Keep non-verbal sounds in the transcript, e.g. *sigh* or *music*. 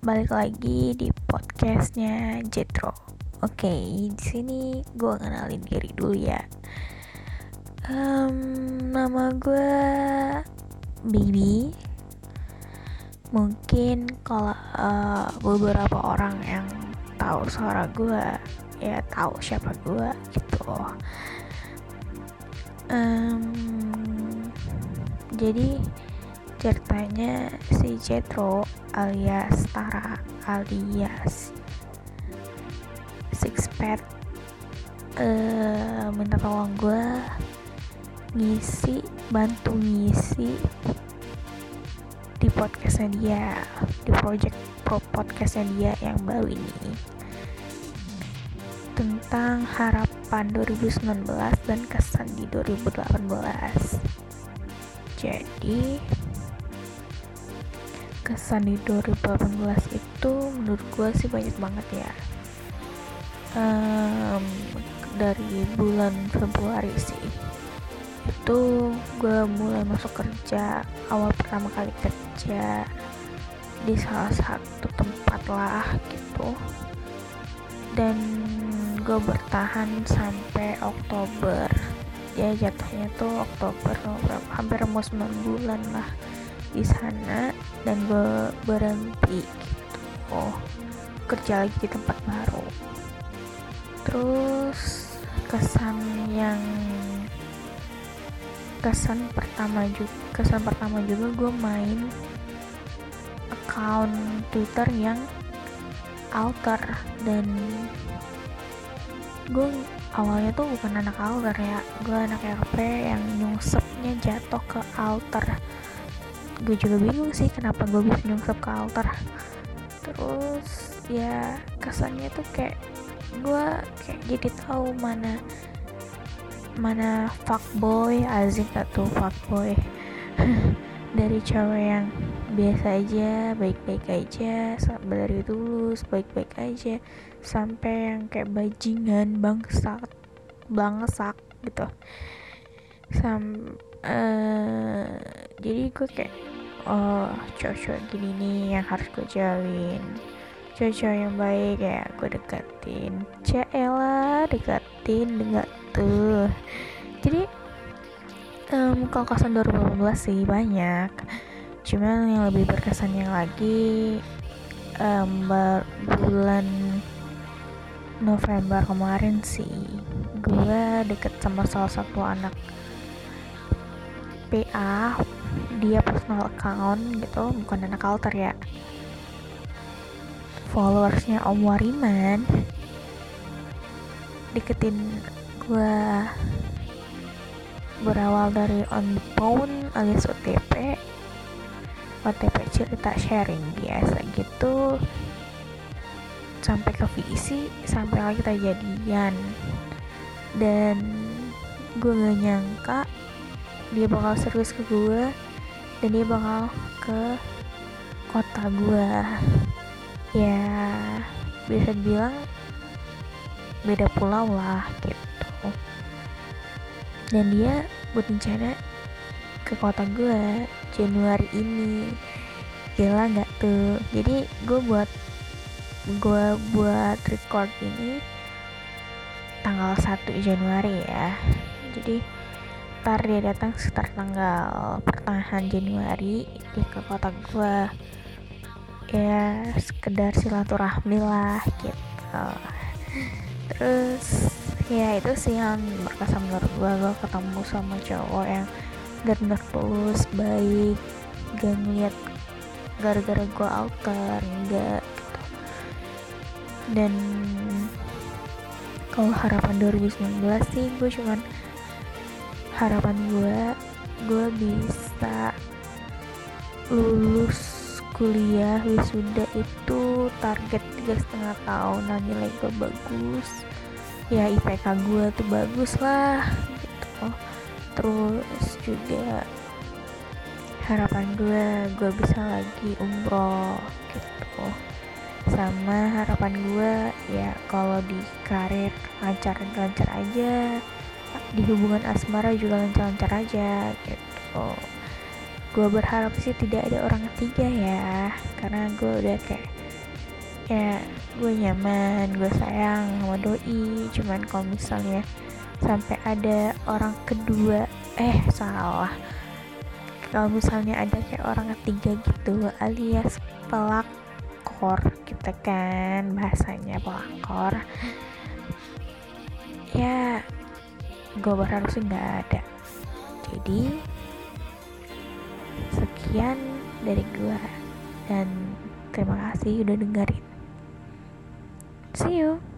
balik lagi di podcastnya Jetro. Oke, di sini gue kenalin diri dulu ya. Um, nama gue Bibi. Mungkin kalau uh, beberapa orang yang tahu suara gue, ya tahu siapa gue gitu. Um, jadi ceritanya si Jetro alias Tara alias Sixpad uh, minta tolong gue ngisi bantu ngisi di podcastnya dia di project pro podcastnya dia yang baru ini. Tentang harapan 2019 dan kesan di 2018 jadi kesan di 2018 itu menurut gue sih banyak banget ya. Um, dari bulan Februari sih. Itu gue mulai masuk kerja awal pertama kali kerja di salah satu tempat lah gitu. Dan gue bertahan sampai Oktober. Ya jatuhnya tuh Oktober hampir mau 9 bulan lah di sana dan gue berhenti gitu. Oh kerja lagi di tempat baru. Terus kesan yang kesan pertama juga kesan pertama juga gue main account Twitter yang alter dan gue awalnya tuh bukan anak alter ya gue anak RP yang nyungsepnya jatuh ke alter gue juga bingung sih kenapa gue bisa nyungsep ke altar. Terus ya kesannya tuh kayak gue kayak jadi tahu mana mana fuckboy azik atau fuckboy? *laughs* Dari cewek yang biasa aja baik-baik aja dari tulus baik-baik aja sampai yang kayak bajingan bangsat bangsak gitu. Sam uh, jadi gue kayak oh cowok-cowok gini nih yang harus gue jalin cowok-cowok yang baik ya gue deketin. Cela deketin dengan tuh. Jadi um, kalau kesan 2018 sih banyak. Cuman yang lebih berkesannya lagi um, bulan November kemarin sih gue deket sama salah satu anak PA dia personal account gitu bukan anak alter ya. Followersnya Om Wariman. Deketin gue berawal dari on the phone alias OTP OTP cerita sharing biasa gitu. Sampai ke visi sampai kita jadian dan gue gak nyangka dia bakal serius ke gue dan dia bakal ke kota gue ya bisa dibilang beda pulau lah gitu. Dan dia buat rencana ke kota gue Januari ini. Gila nggak tuh? Jadi gue buat gue buat record ini tanggal 1 Januari ya. Jadi ntar dia datang sekitar tanggal pertengahan Januari dia ke kota gue ya sekedar silaturahmi lah gitu. Terus ya itu sih yang berkesan menurut gue gue ketemu sama cowok yang benar-benar tulus baik gak ngeliat gara-gara gue alter enggak gitu. Dan kalau harapan 2019 sih gue cuman harapan gue gue bisa lulus kuliah wisuda itu target tiga setengah tahunan nilai gue bagus. Ya IPK gue tuh bagus lah gitu. Terus juga harapan gue gue bisa lagi umroh gitu. Sama harapan gue ya kalau di karir lancar-lancar aja di hubungan asmara juga lancar-lancar aja gitu. Gue berharap sih tidak ada orang ketiga ya karena gue udah kayak ya gue nyaman gue sayang sama doi. Cuman kalau misalnya sampai ada orang kedua eh salah. Kalau misalnya ada kayak orang ketiga gitu alias pelakor kita gitu kan bahasanya pelakor. Ya gue berharap sih nggak ada. Jadi sekian dari gue dan terima kasih udah dengerin. See you